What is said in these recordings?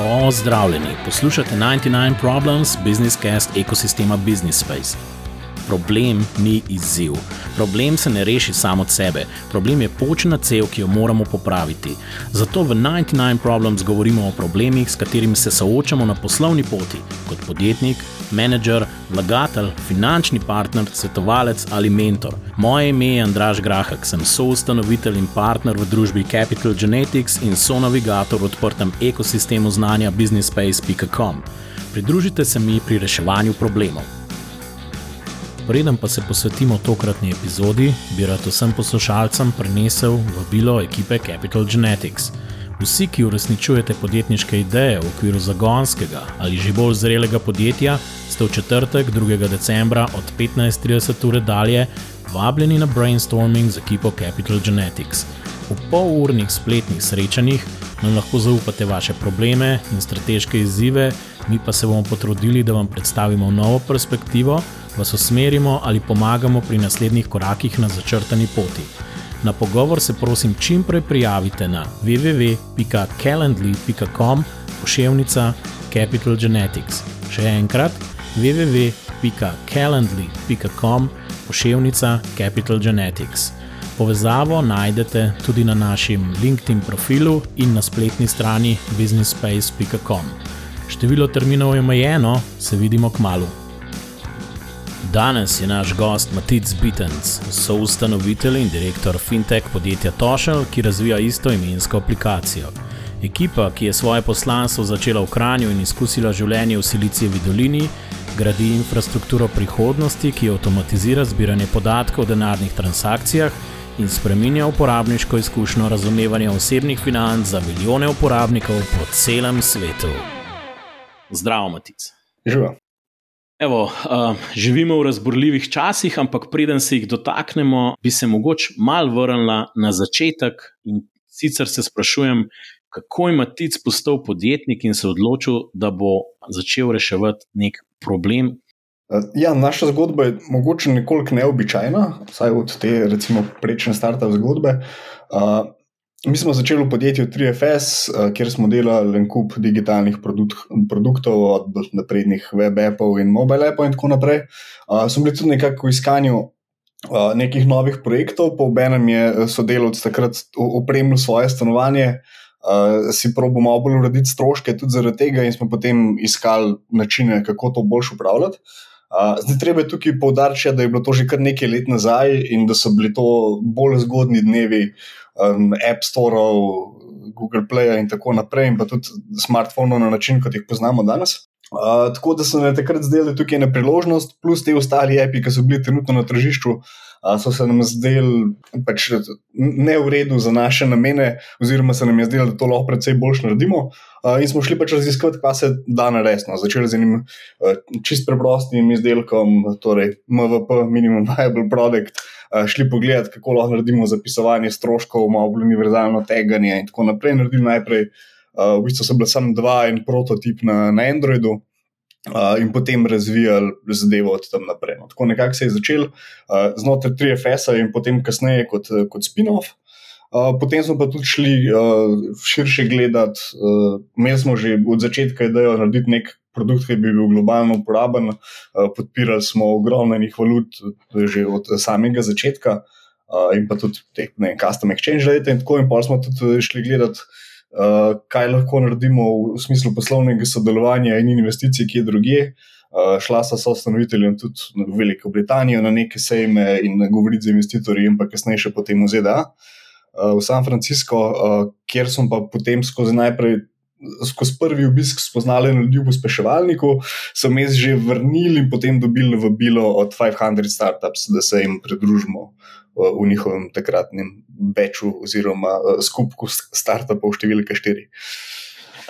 Pozdravljeni, poslušate 99 Problems, Business Cast ekosistema Business Space. Problem ni izziv. Problem se ne reši samo od sebe, problem je počna cev, ki jo moramo popraviti. Zato v 99 Problems govorimo o problemih, s katerimi se soočamo na poslovni poti, kot podjetnik, menedžer, vlagatelj, finančni partner, svetovalec ali mentor. Moje ime je Andraš Grahek, sem soustanovitelj in partner v družbi Capital Genetics in sonavigator v odprtem ekosistemu znanja businessspace.com. Pridružite se mi pri reševanju problemov. Preden pa se posvetimo tokratni epizodi, bi rad vsem poslušalcem prenesel vabilo ekipe Capital Genetics. Vsi, ki uresničujete podjetniške ideje v okviru zagonskega ali že bolj zrelega podjetja, ste v četrtek, 2. decembra od 15:30 ure dalje vabljeni na brainstorming z ekipo Capital Genetics. V polurnih spletnih srečanjih nam lahko zaupate vaše probleme in strateške izzive, mi pa se bomo potrudili, da vam predstavimo novo perspektivo, vas usmerimo ali pomagamo pri naslednjih korakih na začrtani poti. Na pogovor se prosim čim prej prijavite na www.calendly.com pošiljka Capital Genetics. Še enkrat www.calendly.com pošiljka Capital Genetics. Povezavo najdete tudi na našem LinkedIn profilu in na spletni strani businessspace.com. Število terminov je omejeno, se vidimo k malu. Danes je naš gost Matic Bitens, soustanovitelj in direktor fintech podjetja Tošel, ki razvija isto imensko aplikacijo. Ekipa, ki je svoje poslanstvo začela v Kranju in izkusila življenje v Silicijevi dolini, gradi infrastrukturo prihodnosti, ki avtomatizira zbiranje podatkov o denarnih transakcijah in spreminja uporabniško izkušnjo razumevanja osebnih financ za milijone uporabnikov po celem svetu. Zdravo, Matic. Živo. Evo, uh, živimo v razborljivih časih, ampak preden se jih dotaknemo, bi se mogoče mal vrnila na začetek in sicer se sprašujem, kako je Matic postal podjetnik in se odločil, da bo začel reševati nek problem. Ja, naša zgodba je mogoče nekoliko neobičajna, vsaj od te, recimo, prejšnje start-up zgodbe. Uh, Mi smo začeli v podjetju 3FS, eh, kjer smo delali en kup digitalnih produkt, produktov, od naprednih web appov in mobile appov in tako naprej. Uh, smo bili tudi nekako v iskanju uh, nekih novih projektov, po obenem je sodelovec takrat opremil svoje stanovanje, uh, si probo malo bolj urediti stroške, tudi zaradi tega, in smo potem iskali načine, kako to boljš upravljati. Uh, zdaj, treba je tukaj poudariti, da je bilo to že kar nekaj let nazaj in da so bili to bolj zgodni dnevi um, App Store, Google Play in tako naprej, in pa tudi smartphone na način, kot jih poznamo danes. Uh, tako da so nam takrat zdeli tukaj ena priložnost, plus te ostali api, ki so bili trenutno na tržišču, uh, so se nam zdeli pač ne v redu za naše namene, oziroma se nam je zdelo, da to lahko precej boljš naredimo. In smo šli pač raziskovati, kaj se da narediti. No. Začeli z enim čist preprostim izdelkom, torej MVP, Minimum Viable Product. Šli pogledati, kako lahko naredimo zapisovanje stroškov, malo bolj univerzalno teganje in tako naprej. Naredili najprej, uh, v bistvu so bile samo dva in prototip na, na Androidu. Uh, in potem razvijali zadevo od tam naprej. No, tako nekako se je začel uh, znotraj 3FS-a in potem kasneje kot, kot spin-off. Uh, potem smo pa tudi šli uh, širše gledati. Uh, Imeli smo že od začetka idejo narediti nek produkt, ki bi bil globalno uporaben. Eh, podpirali smo ogromno enih valut, že od samega začetka, eh, in pa tudi te ne, custom exchange rate. In tako in pa smo tudi šli gledati, kaj lahko naredimo v smislu poslovnega sodelovanja in investicij, ki je druge. Šla so s ustanoviteljem tudi v Veliko Britanijo na neke sejme in govoriti z investitorji, in pa kasneje še potem v ZDA, v San Francisco, kjer smo pa potem skozi najprej skozi prvi obisk spoznali ljudi v pospeševalniku, so me že vrnili in potem dobili vabilo od 500 startups, da se jim pridružimo v njihovem takratnem beču oziroma skupku startupov številka 4.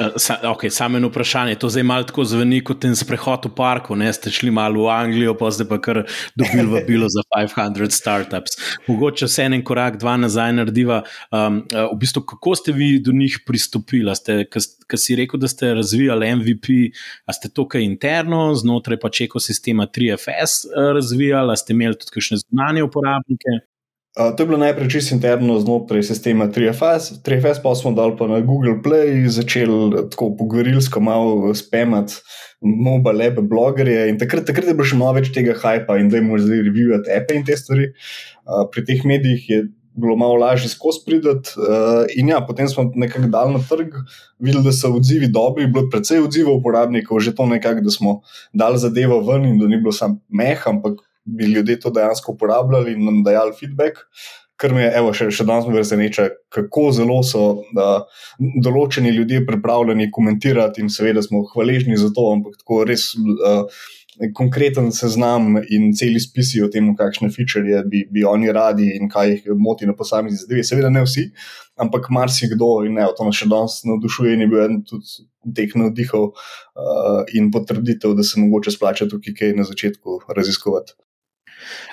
Eh, sa, okay, samo eno vprašanje, to zdaj malo tako zveni kot en sprehod v parku. Ne? Ste šli malo v Anglijo, pa zdaj pa kar dobili vabilo za 500 startups. Mogoče se en korak, dva nazaj narediva. Um, v bistvu, kako ste vi do njih pristopili? Ker si rekel, da ste razvijali MVP, a ste to kaj interno, znotraj pač ekosistema 3FS eh, razvijali, a ste imeli tudi kakšne zunanje uporabnike? Uh, to je bilo najprej čisto interno znotraj sistema 3FS, 3FS pa smo dali pa na Google Play, začeli tako pogovorilsko malo spamati mobile app blogerje in takrat, takrat je bilo še malo več tega hypa in da jim zdaj reviewati appe in te stvari. Uh, pri teh medijih je bilo malo lažje skozi prideti. Uh, in ja, potem smo nekako dal na trg, videli, da so odzivi dobri, bilo je precej odzivov uporabnikov, že to nekako, da smo dali zadevo ven in da ni bilo samo meh, ampak bi ljudje to dejansko uporabljali in nam dajali feedback. Ker me je, evo, še, še danes preseneča, kako zelo so da, določeni ljudje pripravljeni komentirati, in seveda smo hvaležni za to, ampak tako res uh, konkreten seznam in celi spisi o tem, kakšne feature bi, bi oni radi in kaj jih moti na posamezni zadevi. Seveda ne vsi, ampak marsikdo in ne, to nas še danes navdušuje in je bil eden tudi teh navdihov uh, in potrditev, da se mogoče splača tukaj kaj na začetku raziskovati.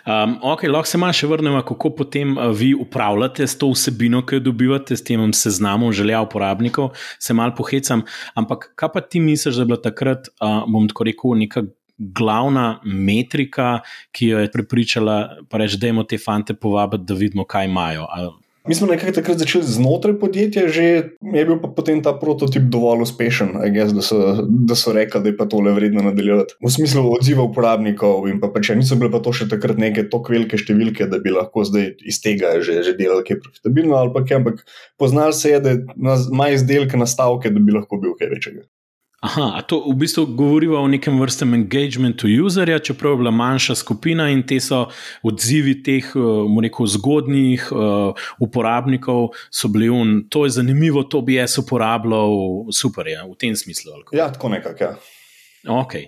Um, ok, lahko se malo še vrnemo, kako potem uh, vi upravljate s to vsebino, ki jo dobivate, s tem seznamom želja uporabnikov. Se malo pohecam, ampak kaj pa ti misliš, da je bila takrat, uh, bom tako rekel, neka glavna metrika, ki jo je prepričala, pa reč, da jim te fante povabiti, da vidimo, kaj imajo. Mi smo nekaj takrat začeli znotraj podjetja, že je bil pa potem ta prototip dovolj uspešen, guess, da, so, da so rekli, da je pa tole vredno nadaljevati. V smislu odziva uporabnikov in pa če niso bile pa to še takrat neke tako velike številke, da bi lahko zdaj iz tega že, že delali kaj profitabilno ali pa kaj, ampak poznali se je, da ima izdelke na stavke, da bi lahko bil kaj večjega. Aha, to v bistvu govori o nekem vrstem engagementu userja, čeprav je bila manjša skupina in te so odzivi teh, eh, rekel, zgodnjih uh, uporabnikov, so bili un, to je zanimivo, to bi jaz uporabljal, super je v tem smislu. Ja, tako nekako. Ja. Okay.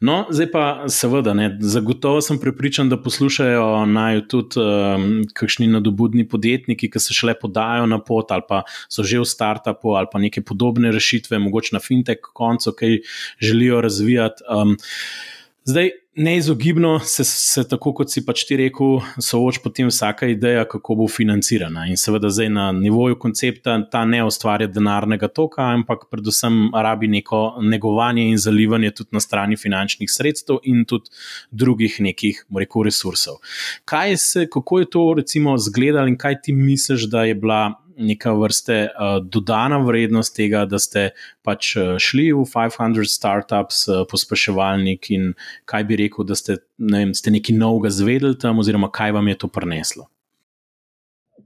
No, zdaj pa, seveda, ne, zagotovo sem prepričan, da poslušajo naj tudi um, kakšni nadobudni podjetniki, ki se šele podajo na pot ali pa so že v startupu ali pa neke podobne rešitve, mogoče na fintech koncu, ki želijo razvijati. Um, zdaj, neizogibno se, se, tako kot si pač ti rekel, sooča potem vsaka ideja, kako bo financirana. In seveda, zdaj na nivoju koncepta ta ne ustvarja denarnega toka, ampak predvsem rabi neko negovanje in zalivanje tudi na strani finančnih sredstev in tudi drugih nekih, rekel, resursov. Kaj se, kako je to recimo izgledalo in kaj ti misliš, da je bila neka vrste uh, dodana vrednost tega, da ste pač uh, šli v 500 startups, uh, pospeševalnik in kaj bi rekel, da ste, ne vem, ste nekaj novega zvedeli tam, oziroma kaj vam je to prineslo.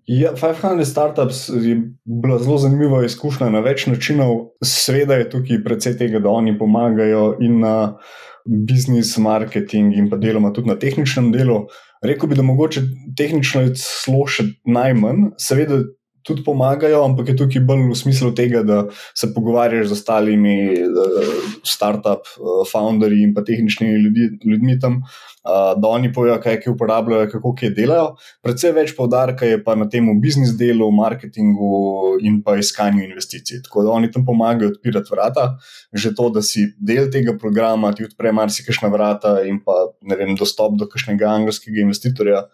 Ja, 500 startups je bila zelo zanimiva izkušnja na več načinov. Sveda je tukaj predvsej tega, da oni pomagajo in na biznis, marketing in pa deloma tudi na tehničnem delu. Rekel bi, da mogoče tehnično je celo še najmanj, seveda tudi pomagajo, ampak je tukaj bolj v smislu tega, da se pogovarjaš z ostalimi uh, start-up uh, founderji in pa tehničnimi ljudi, ljudmi tam, uh, da oni povejo, kaj ki uporabljajo, kako kaj delajo. Predvsej več povdarka je pa na tem biznis delu, marketingu in pa iskanju investicij. Tako da oni tam pomagajo odpirati vrata, že to, da si del tega programa, ti odpre marsikajšna vrata in pa ne vem, dostop do kakšnega angelskega investitorja.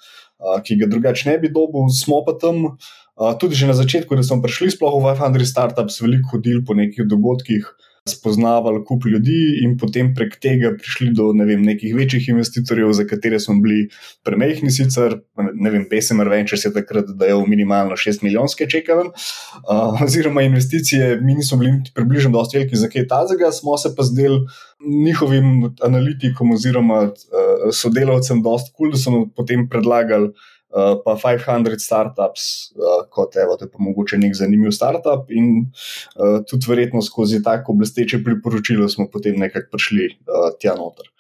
Ki ga drugače ne bi dobil, smo pa tam, uh, tudi že na začetku, da smo prišli sploh v 500 startups, veliko hodili po nekih dogodkih, spoznavali kup ljudi in potem prek tega prišli do ne vem, nekih večjih investitorjev, za katere smo bili premehni. Sicer, ne vem, PSMR Ventures je takrat dajal minimalno 6 milijonske čekave, uh, oziroma investicije, mi nismo bili približno dosti veliki za kaj tazega, smo se pa zdeli. Njihovim analitikom oziroma uh, sodelavcem, dosta kul, cool, da so nam potem predlagali, uh, pa 500 startups, uh, kot evo, je pa mogoče nek zanimiv startup. In uh, tudi verjetno skozi tako blesteče priporočilo smo potem nekako prišli uh, tja noter.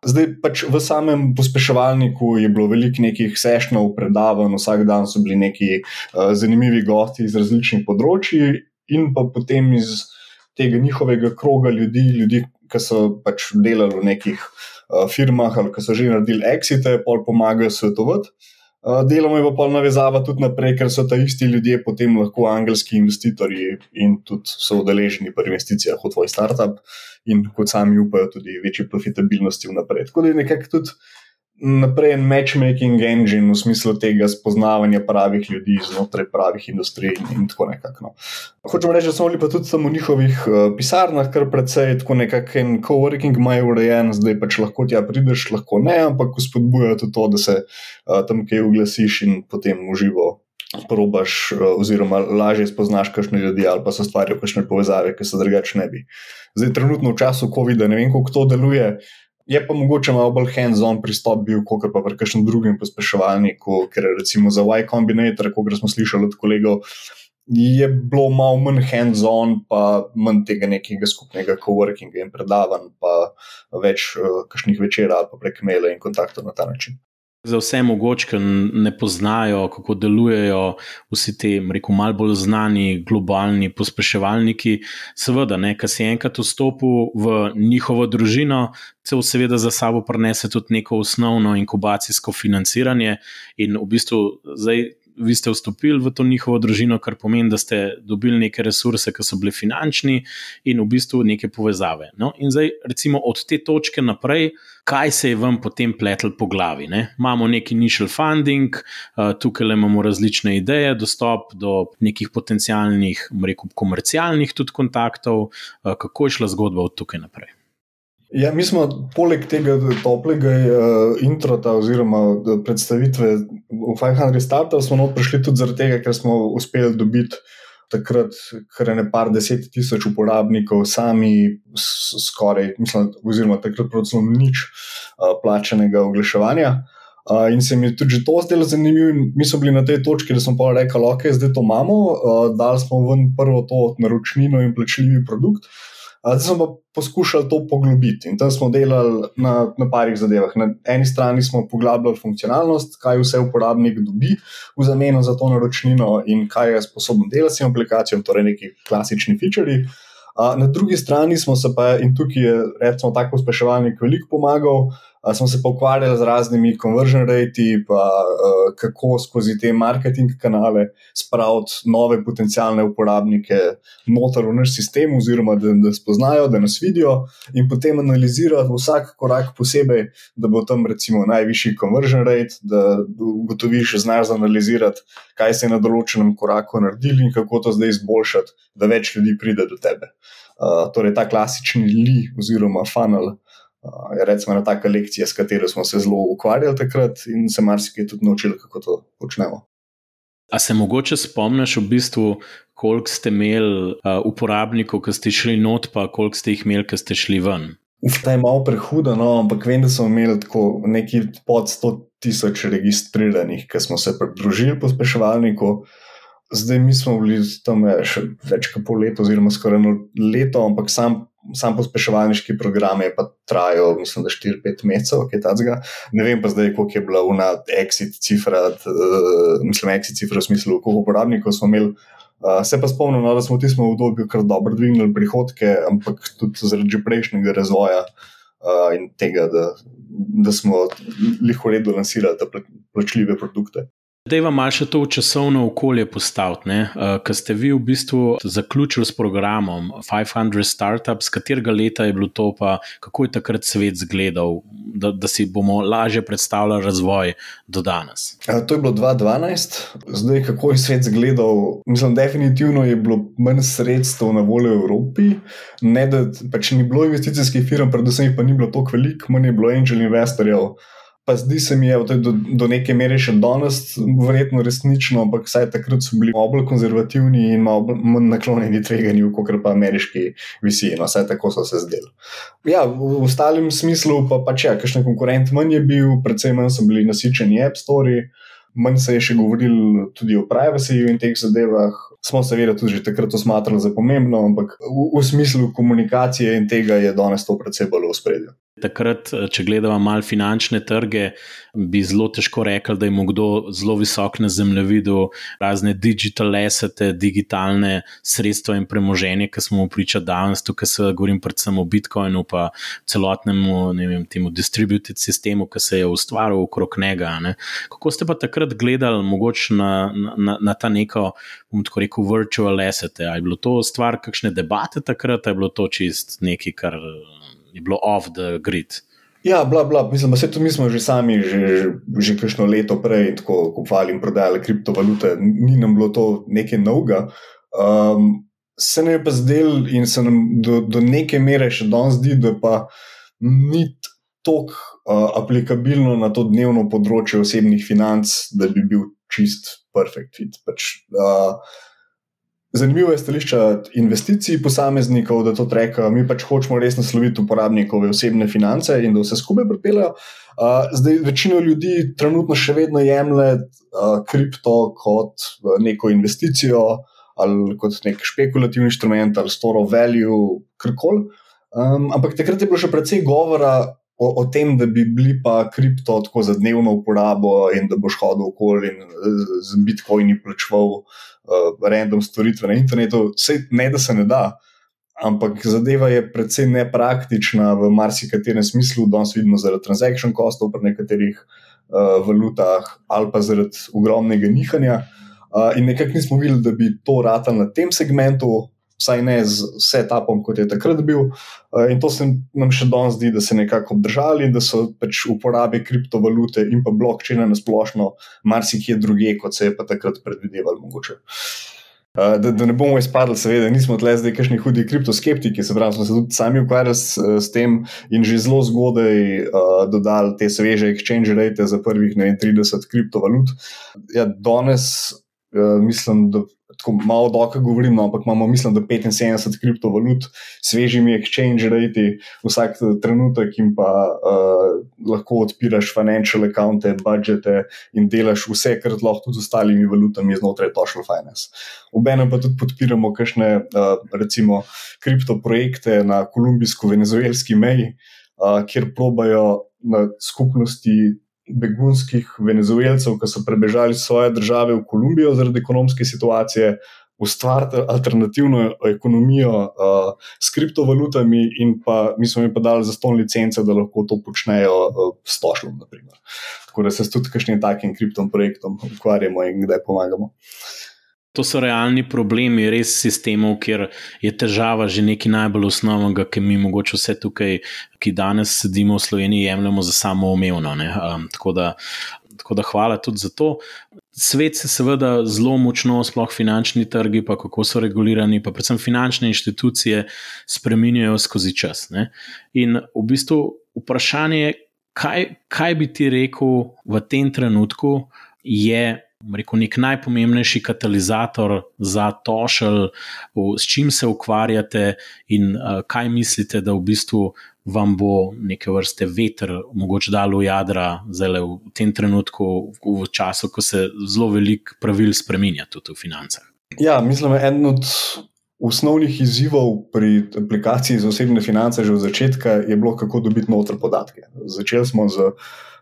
Zdaj pač v samem pospeševalniku je bilo veliko nekih sešnjev, predavanj, vsak dan so bili neki uh, zanimivi gosti iz različnih področji, in pa potem iz tega njihovega kroga ljudi, ljudi ki so pač delali v nekih uh, firmah ali ki so že naredili exite, pol pomagajo svetovati. Deloma je pa navezava tudi naprej, ker so ta isti ljudje potem lahko angelski investitorji in tudi so udeleženi pri investicijah v tvoj startup in kot sami upajo tudi večje profitabilnosti vnaprej. Tako da je nekako tudi naprej en matchmaking engine v smislu tega spoznavanja pravih ljudi znotraj pravih industrij in tako nekako. No. Hočemo reči, da smo bili pa tudi tam v njihovih uh, pisarnah, kar precej tako nekakšen coworking imajo urejen, zdaj pač lahko tja prideš, lahko ne, ampak spodbujajo tudi to, da se uh, tam kaj uglasiš in potem uživo. Probaš, oziroma lažje spoznaš, kakšne ljudi ali pa so stvari, kakšne povezave, ki se drugače ne bi. Zdaj, trenutno v času COVID-a, ne vem, kako to deluje, je pa mogoče malo bolj hands-on pristop bil, kot pa pri kakšnem drugem pospeševalniku, ker recimo za Y Combinator, kot smo slišali od kolegov, je bilo malo manj hands-on, pa manj tega nekega skupnega coworkinga in predavanj, pa več uh, kakšnih večer ali pa prek maila in kontaktov na ta način. Za vse mogoče, ki ne poznajo, kako delujejo vsi ti, rekel, malo bolj znani globalni pospeševalniki, seveda, ki si enkrat vstopil v njihovo družino, se v seveda za sabo prenese tudi neko osnovno inkubacijsko financiranje in v bistvu zdaj vi ste vstopili v to njihovo družino, kar pomeni, da ste dobili neke resurse, ki so bili finančni in v bistvu neke povezave. No? In zdaj, recimo, od te točke naprej, kaj se je vam potem pletlo po glavi? Ne? Imamo neki initial funding, uh, tukaj imamo različne ideje, dostop do nekih potencijalnih, rekel, komercialnih tudi kontaktov, uh, kako je šla zgodba od tukaj naprej. Ja, mi smo poleg tega toplega uh, introta oziroma predstavitve v 500 Startups smo prišli tudi zaradi tega, ker smo uspeli dobiti takrat kar ne par deset tisoč uporabnikov, sami skoraj, mislim, oziroma takrat pravzaprav nič uh, plačenega oglaševanja. Uh, in se mi je tudi to zdelo zanimivo, in mi smo bili na tej točki, da smo pa rekli, ok, zdaj to imamo, uh, dali smo ven prvo to naročnino in plačljivi produkt. Zdaj smo poskušali to poglobiti in tam smo delali na, na parih zadevah. Na eni strani smo poglabljali funkcionalnost, kaj vse uporabnik dobi v zameno za to naročnino in kaj je sposoben delati s tem aplikacijam, torej neki klasični featuri. Na drugi strani smo se pa, in tukaj je recimo tako uspeševalnik veliko pomagal, smo se pa ukvarjali z raznimi conversion rati, pa uh, kako skozi te marketing kanale spraviti nove potencijalne uporabnike noter v naš sistem, oziroma da, da spoznajo, da nas vidijo, in potem analizirati vsak korak posebej, da bo tam recimo najvišji conversion rate, da ugotoviš, znaš analizirati, kaj se je na določenem koraku naredili in kako to zdaj izboljšati, da več ljudi pride do tebe. Uh, torej, ta klasični li oziroma funnel. Uh, je recimo ena taka lekcija, s katero smo se zelo ukvarjali takrat in se marsikaj tudi naučili, kako to počnemo. A se mogoče spomniš, v bistvu, koliko ste imeli uh, uporabnikov, ki ste šli not, pa koliko ste jih imeli, ki ste šli ven? Uf, ta je malo prehuda, no, ampak vem, da smo imeli tako nekaj pod 100 tisoč registriranih, ki smo se pridružili pospeševalniku. Zdaj mi smo bili tam še več kot pol leta, oziroma skoraj eno leto, ampak sam sam pospeševalniški program je pa trajal, mislim, da 4-5 mesecev, kaj takega. Ne vem pa zdaj, koliko je bila una exit cifra, uh, mislim, exit cifra v smislu, koliko uporabnikov smo imeli. Uh, se pa spomnim, no, da smo v tistem obdobju kar dobro dvignili prihodke, ampak tudi zaradi prejšnjega razvoja uh, in tega, da, da smo lahko redo lansirali te plačljive produkte. Dej vam malo še to časovno okolje postaviti, uh, ker ste vi v bistvu zaključili s programom 500 Startups, katerega leta je bilo to, pa kako je takrat svet izgledal, da, da si bomo lažje predstavljali razvoj do danes. Uh, to je bilo 2012, zdaj kako je svet izgledal. Mislim, definitivno je bilo manj sredstev na voljo v Evropi, ne da pač ni bilo investicijskih firm, predvsem pa ni bilo toliko velik, manj je bilo angel investorjev pa zdi se mi, da je do, do neke mere še danes verjetno resnično, ampak vsaj takrat so bili malo bolj konzervativni in malo manj naklonjeni tveganju, kot pa ameriški visiji. No, vsaj tako so se zdeli. Ja, v, ostalem smislu pa pač, ja, kakšen konkurent manj je bil, predvsem manj so bili nasičeni App Store. Manj se je še govorilo tudi o privacyju in teh zadevah. Smo seveda tudi takrat osmatrali za pomembno, ampak v, v smislu komunikacije in tega je danes to predvsej bolj v spredju. Takrat, eh, če gledamo malo finančne trge, bi zelo težko rekel, da ima kdo zelo visok na zemljevidu razne digital assete, digitalne sredstva in premoženje, ki smo mu priča danes. Tukaj se govorim predvsem o Bitcoinu, pa celotnemu vem, temu distributed sistemu, ki se je ustvaril okrog njega. Ne. Kako ste pa takrat gledali mogoče na, na, na ta neko, bom tako rekel, virtual assete? Je bilo to stvar kakšne debate takrat, ali je bilo to čist nekaj, kar je bilo off the grid. Ja, bla, bla. Mislim, da mi smo že sami, že, že kakšno leto prej, tako kupovali in prodajali kriptovalute, ni nam bilo to nekaj novega. Um, se nam je pa zdel in se nam do, do neke mere še danes zdi, da pa ni tako uh, aplikabilno na to dnevno področje osebnih financ, da bi bil čist perfect fit. Pač, uh, Zanimivo je stališče investicij posameznikov, da to treka. Mi pač hočemo res nasloviti uporabnikove osebne finance in da vse skupaj pripeljejo. Uh, zdaj, večina ljudi trenutno še vedno jemlje uh, kripto kot neko investicijo ali kot nek špekulativni inštrument ali store of value, karkoli. Um, ampak takrat je bilo še precej govora o, o tem, da bi bili pa kripto tako za dnevno uporabo in da boš hodil okoli in z bitcoini plačeval uh, random storitve na internetu. Sej ne, da se ne da, ampak zadeva je precej nepraktična v marsikaterem smislu, danes vidimo zaradi transaction costov pri nekaterih uh, valutah ali pa zaradi ogromnega nihanja. Uh, in nekako nismo videli, da bi to rata na tem segmentu, vsaj ne z setupom, kot je takrat bil. Eh, in to se nam še danes zdi, da se nekako obdržali, da so pač uporabe kriptovalute in pa blokčina na splošno marsikje druge, kot se je pa takrat predvidevalo mogoče. Uh, da, da ne bomo izpadli, seveda, nismo tle zdaj kakšni hudi kriptoskeptiki, se pravi, smo se tudi sami ukvarjali s, s tem in že zelo zgodaj uh, dodali te sveže exchange rate za prvih vem, 30 kriptovalut. Ja, danes uh, mislim, da tako malo doka govorim, no, ampak imamo, mislim, da 75 kriptovalut, svežimi exchange rate, vsak trenutek in pa uh, lahko odpiraš financial accounte, budžete in delaš vse, kar lahko tudi z ostalimi valutami znotraj Toshel Finance. Obenem pa tudi podpiramo kakšne, uh, recimo, kriptoprojekte na kolumbijsko-venezuelski meji, uh, kjer probajo na skupnosti begunskih venezuelcev, ki so prebežali svoje države v Kolumbijo zaradi ekonomske situacije, ustvariti alternativno ekonomijo uh, s kriptovalutami, in pa mi smo jim pa dali za ston licence, da lahko to počnejo uh, s tošlom. Tako da se tudi s kakšnim takim kriptom projektom ukvarjamo in kdaj pomagamo. To so realni problemi, res sistemov, kjer je težava že nekaj najbolj osnovnega, ki mi mogoče vse tukaj, ki danes sedimo v Sloveniji, jemljemo za samoumevno. Um, tako, tako da hvala tudi za to. Svet se seveda zelo močno, sploh finančni trgi, pa kako so regulirani, pa predvsem finančne inštitucije, spremenjajo skozi čas. Ne? In v bistvu vprašanje je, kaj, kaj bi ti rekel v tem trenutku, je rekel, nek najpomembnejši katalizator za tošelj, s čim se ukvarjate in uh, kaj mislite, da v bistvu vam bo neke vrste veter, mogoče dalo v jadra, zdaj v tem trenutku, v, v času, ko se zelo veliko pravil spremenja tudi v financah. Ja, mislim, eden od. Osnovnih izzivov pri aplikaciji za osebne finance, že od začetka, je bilo, kako dobiti noter podatke. Začeli smo z uh,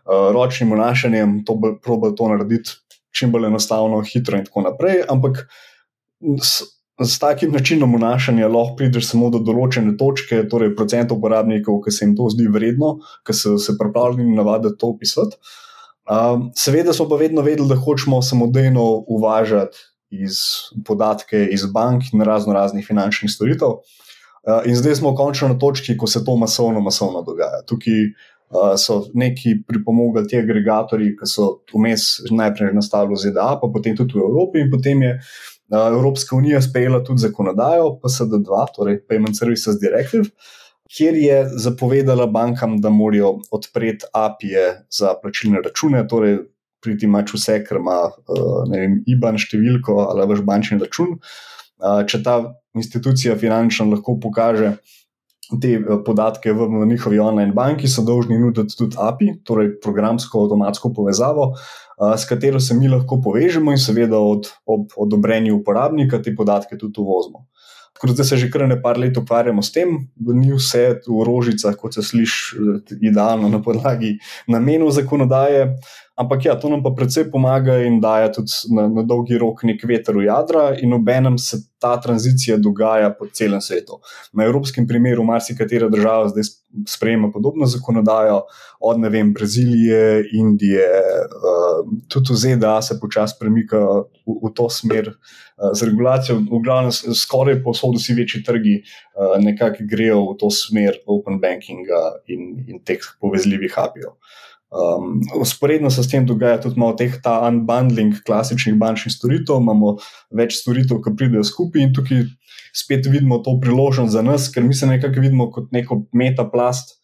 ročnim vnašanjem, to bo probil to narediti čim bolj enostavno, hitro in tako naprej. Ampak s, s takim načinom vnašanja lahko prideš samo do določene točke, torej procent uporabnikov, ki se jim to zdi vredno, ki so se pripravljeni navaditi to opisati. Um, seveda smo pa vedno vedeli, da hočemo samodejno uvažati iz podatke iz bank in razno raznih finančnih storitev. Uh, in zdaj smo končno na točki, ko se to masovno, masovno dogaja. Tukaj uh, so neki pripomogli ti agregatorji, ki so vmes najprej nastali v ZDA, pa potem tudi v Evropi, in potem je uh, Evropska unija sprejela tudi zakonodajo, PSD2, torej Payment Services Directive. Kjer je zapovedala bankam, da morajo odpreti API-je za plačilne račune, torej priti mač vse, kar ima vem, IBAN številko ali vaš bančni račun. Če ta institucija finančna lahko pokaže, te eh, podatke v, njihovi online banki, so dolžni nuditi tudi API, torej programsko avtomatsko povezavo, a, s katero se mi lahko povežemo in seveda od, ob odobrenju uporabnika te podatke tudi uvozimo. Zdaj se že kar nekaj let ukvarjamo s tem, da ni vse v rožicah, kot se sliši, idealno na podlagi namenov zakonodaje, Ampak ja, to nam pa predvsej pomaga in daje tudi na, na dolgi rok nek veter v jadra, in obenem se ta tranzicija dogaja po celem svetu. Na evropskem primeru, marsikatera država zdaj sprejema podobno zakonodajo, od ne vem, Brazilije, Indije, uh, tudi v ZDA se počasi premika v, v to smer. Uh, z regulacijo, v glavnem, skoraj povsod vsi večji trgi uh, nekako grejo v to smer open bankinga in, in teh povezljivih apijev. Um, usporedno se s tem dogaja tudi malo teh ta unbundling klasičnih bančnih storitev, imamo več storitev, ki pridejo skupaj in tukaj spet vidimo to priložnost za nas, ker mi se nekako vidimo kot neko metaplast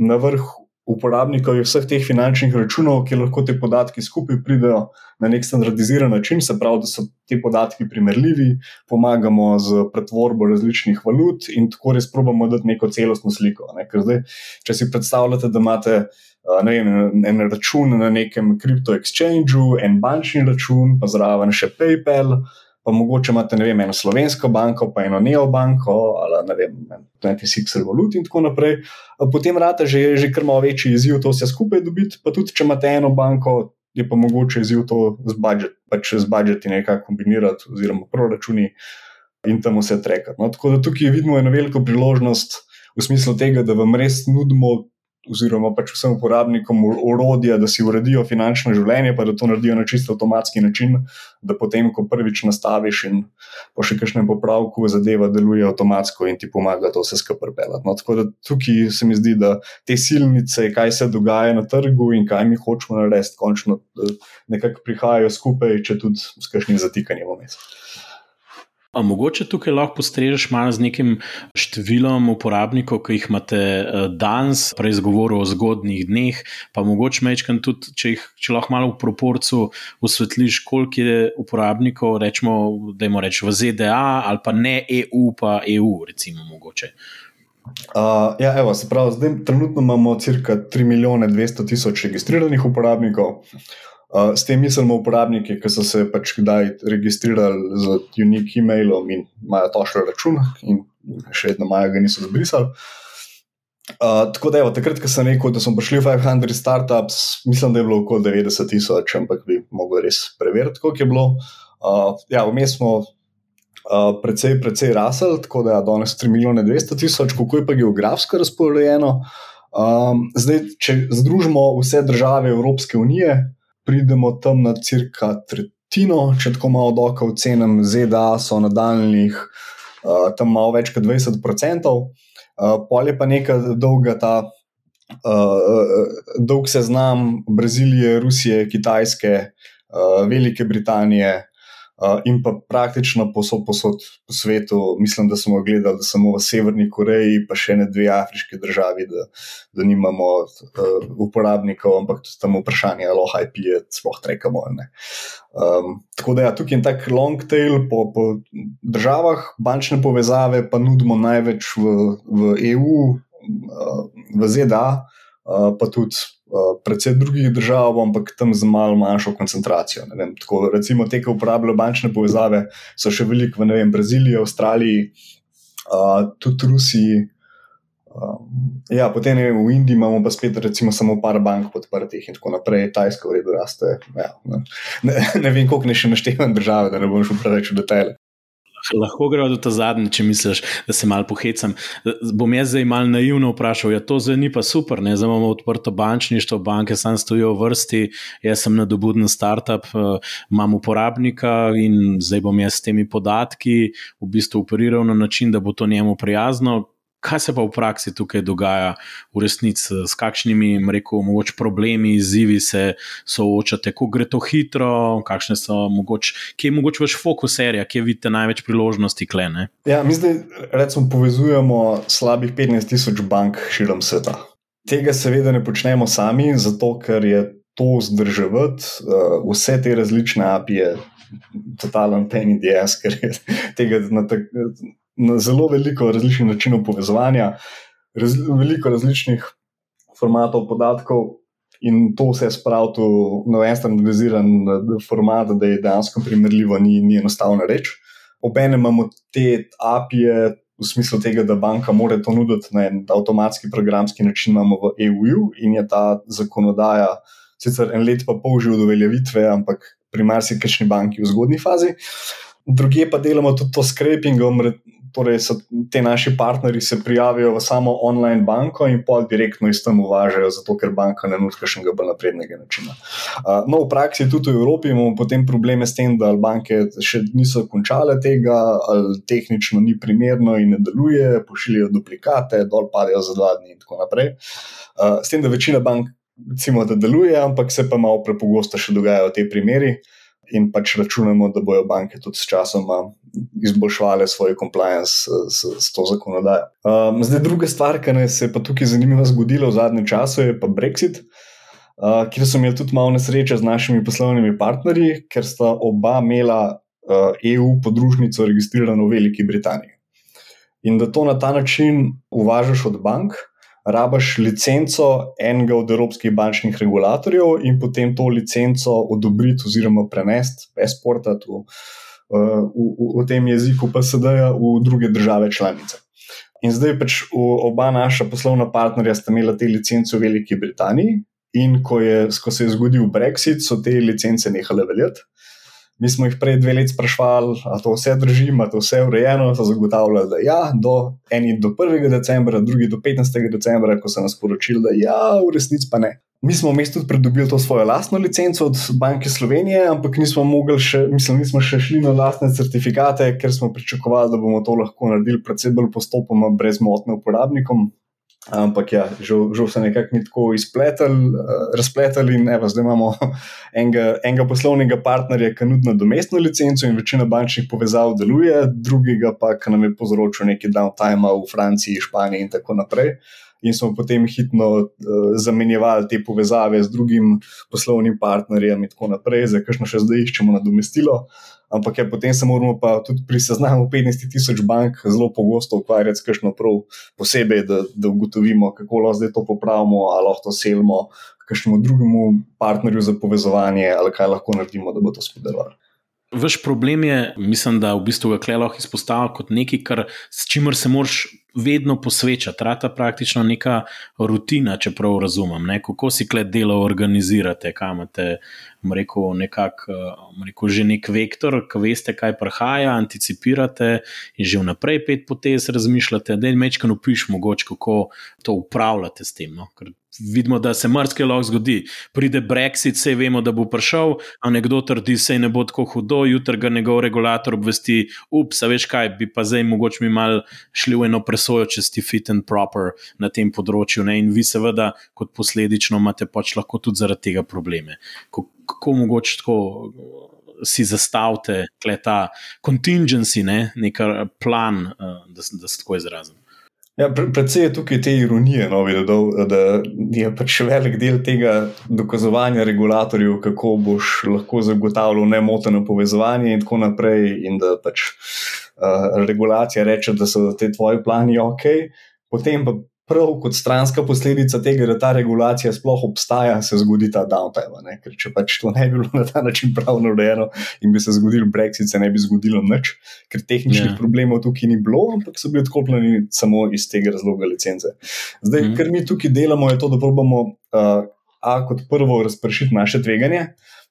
na vrh uporabnikov vseh teh finančnih računov, ki lahko te podatki skupaj pridejo na nek standardiziran način, se pravi, da so ti podatki primerljivi, pomagamo z pretvorbo različnih valut in tako res probamo dati neko celostno sliko. Ne? Ker zdaj, če si predstavljate, da imate vem, en račun na nekem kripto exchangeu, en bančni račun, pa zraven še PayPal, pa mogoče imate vem, eno slovensko banko, pa eno neobanko, ali ne vem, 26 revolut in tako naprej. Potem rata že, že kar malo večji izziv to vse skupaj dobiti, pa tudi če imate eno banko. Je pa mogoče izziv to z budžeti, pač z budžeti nekako kombinirati, oziroma proračuni in tam vse trekati. No, tako da tukaj vidimo eno veliko priložnost v smislu tega, da vam res nudimo oziroma pač vsem uporabnikom urodja, da si uredijo finančno življenje, pa da to naredijo na čisto avtomatski način, da potem, ko prvič nastaviš in po še kakšnem popravku, zadeva deluje avtomatsko in ti pomaga to vse skupaj pelati. No, tako da tukaj se mi zdi, da te silnice, kaj se dogaja na trgu in kaj mi hočemo narediti, končno nekako prihajajo skupaj, če tudi s kakšnim zatikanjem vmes. A mogoče tukaj lahko postrežeš malo z nekim številom uporabnikov, ki jih imate eh, danes, prej zgovoril o zgodnih dneh, pa mogoče mečkam tudi, če, jih, če lahko malo v proporcu usvetliš, koliko je uporabnikov, rečemo, da jim reč v ZDA ali pa ne EU, pa EU, recimo mogoče. Uh, ja, evo, se pravi, zdaj trenutno imamo cirka 3 milijone 200 tisoč registriranih uporabnikov. Uh, s tem mislimo uporabniki, ki so se pač kdaj registrirali z unik e-mailom in imajo tošle račun, in še vedno imajo, ga niso zbrisali. Uh, tako da, evo, takrat, ko sem rekel, da smo prišli v 500 startups, mislim, da je bilo okoli 90 tisoč, ampak bi mogli res preveriti, koliko je bilo. Uh, ja, vmes smo uh, precej, precej rasli, tako da je danes 3 milijone 200 tisoč, kako je pa geografsko razporejeno. Um, zdaj, če združimo vse države Evropske unije, pridemo tam na cirka tretjino, če tako malo doka ocenim, ZDA so nadaljnih uh, tam malo več kot 20%, uh, pol je pa neka dolga ta. Uh, dolg seznam Brazilije, Rusije, Kitajske, uh, Velike Britanije, Uh, in pa praktično posod, posod po svetu, mislim, da smo gledali, da samo v Severni Koreji, pa še ne dve afriške državi, da, da nimamo uh, uporabnikov, ampak tudi tam vprašanje, ali lahko IP je, sploh trekamo. Um, tako da ja, tukaj je tak long tail po, po državah, bančne povezave pa nudimo največ v, v EU, uh, v ZDA, uh, pa tudi Eh, predvsem drugih držav, ampak tam z malo manjšo koncentracijo. Vem, tako, recimo, te, ki uporabljajo bančne povezave, so še veliko v vem, Braziliji, Avstraliji, uh, tudi Rusiji. Uh, ja, potem ne, v Indiji imamo pa spet, recimo, samo par bank podprtih in tako naprej, Tajska v redu raste. Ja, ne, ne, ne vem, koliko ne še naštevam države, da ne bom šel preveč v detajle. Lahko gremo do ta zadnje, če misliš, da se malo pohecam. Bom jaz zdaj malo naivno vprašal, ja, to zdaj ni pa super, ne, zdaj imamo odprto bančništvo, banke sam stojijo v vrsti, jaz sem nadobuden startup, uh, imam uporabnika in zdaj bom jaz s temi podatki v bistvu operiral na način, da bo to njemu prijazno. Kaj se pa v praksi tukaj dogaja, v resnici, s kakšnimi, rekel bi, problemi, izzivi se soočate, kako gre to hitro, kakšne so mogoče, kje je mogoče vaš fokus, serija, kje vidite največ priložnosti, klene? Ja, mi zdaj recimo povezujemo slabih 15 tisoč bank širom sveta. Tega seveda ne počnemo sami, zato ker je to zdrževati, uh, vse te različne apije, totalen pain in ass, ker je tega na tak zelo veliko različnih načinov povezovanja, raz, veliko različnih formatov podatkov, in to vse spraviti v en standardiziran format, da je dejansko primerljivo, ni, ni enostavno reči. Obenem imamo te API-je. V smislu tega, da banka mora to nuditi na en avtomatski programski način, imamo v EU in je ta zakonodaja sicer en let pa pol že od uveljavitve, ampak pri marsikajšni banki v zgodni fazi. Druge pa delamo tudi to scrapingom, torej so ti naši partnerji se prijavijo v samo online banko in pa direktno iz tam uvažajo, zato ker banka ne nudi kakšnega bolj naprednega načina. No, v praksi tudi v Evropi imamo potem probleme s tem, da banke še niso končale tega, ali tehnično ni primerno in ne deluje, pošiljajo duplikate, dol padajo za dva dni in tako naprej. S tem, da večina bank. Recimo, da deluje, ampak se pa malo prepogosto še dogajajo te primeri, in pač računamo, da bodo banke tudi s časom izboljševale svoj compliance s, s to zakonodajo. Um, zdaj, druga stvar, ki se je pa tukaj zanimivo zgodila v zadnjem času, je pa Brexit, uh, kjer so imeli tudi malo nesreče z našimi poslovnimi partnerji, ker sta oba imela uh, EU podružnico registrirano v Veliki Britaniji. In da to na ta način uvažaš od bank, rabaš licenco enega od evropskih bančnih regulatorjev in potem to licenco odobriti oziroma prenesti, esportati v, v, v, v tem jeziku PSD-ja v druge države članice. In zdaj pač oba naša poslovna partnerja sta imela te licence v Veliki Britaniji, in ko, je, ko se je zgodil Brexit, so te licence nehale veljati. Mi smo jih prej dve leti sprašvali, ali to vse drži, ali to vse urejeno, so zagotavljali, da ja, do eni do 1. decembra, drugi do 15. decembra, ko so nas poročili, da ja, v resnici pa ne. Mi smo v mestu pridobili to svojo lastno licenco od Banke Slovenije, ampak nismo mogli še, mislim, nismo še šli na lastne certifikate, ker smo pričakovali, da bomo to lahko naredili predvsem bolj postopoma, brez motnje uporabnikom. Ampak ja, žal, se nekako ni tako uh, razpletali in evo, zdaj imamo enega, enega poslovnega partnerja, ki nudi nadomestno licenco in večina bančnih povezav deluje, drugega pa, ki nam je povzročil neki downtime v Franciji, Španiji in tako naprej. In smo potem hitro uh, zamenjevali te povezave z drugim poslovnim partnerjem, in tako naprej, za kakšno še zdaj iščemo nadomestilo ampak ja, potem se moramo pa tudi pri seznamu 15 tisoč bank zelo pogosto ukvarjati s kakšno prav posebej, da, da ugotovimo, kako lahko zdaj to popravimo, ali lahko to selimo kakšnemu drugemu partnerju za povezovanje, ali kaj lahko naredimo, da bo to spodelo. Vaš problem je, mislim, da v bistvu ga lahko izpostavlja kot nekaj, kar, s čimer se moraš vedno posveča, trata praktično neka rutina, če prav razumem, ne? kako si kle delo organizirate, kam imate, rekel, nekak, rekel, že nek vektor, ki veste, kaj prihaja, anticipirate in že vnaprej pet potez razmišljate, da je mečkano piš mogoče, kako to upravljate s tem. No? Ker vidimo, da se marsikaj lahko zgodi. Pride Brexit, vse vemo, da bo prišel, a nekdo trdi, da ne bo tako hudo, jutri ga njegov regulator obvesti, ups, veš kaj, bi pa zdaj mogoče mi mal šli v eno presojo, če si fit and proper na tem področju. Ne? In vi, seveda, kot posledično, imate pač lahko tudi zaradi tega probleme. Kako, kako mogoče tako. Si zastavite ta contingency, ne, nek plan, da, da se tako izrazim. Ja, predvsej je tukaj te ironije, no, da, da je pač velik del tega dokazovanja regulatorjev, kako boš lahko zagotavljal nemoteno povezovanje in tako naprej, in da pač uh, regulacija reče, da so te tvoji plani ok, potem pa prav kot stranska posledica tega, da ta regulacija sploh obstaja, se zgodi ta downtime. Ker če pač to ne bi bilo na ta način pravno urejeno in bi se zgodil Brexit, se ne bi zgodilo nič, ker tehničnih yeah. Ja. problemov tukaj ni bilo, ampak so bili odkopljeni samo iz tega razloga licence. Zdaj, mm. kar mi tukaj delamo, je to, da probamo uh, a, kot prvo razpršiti naše tveganje.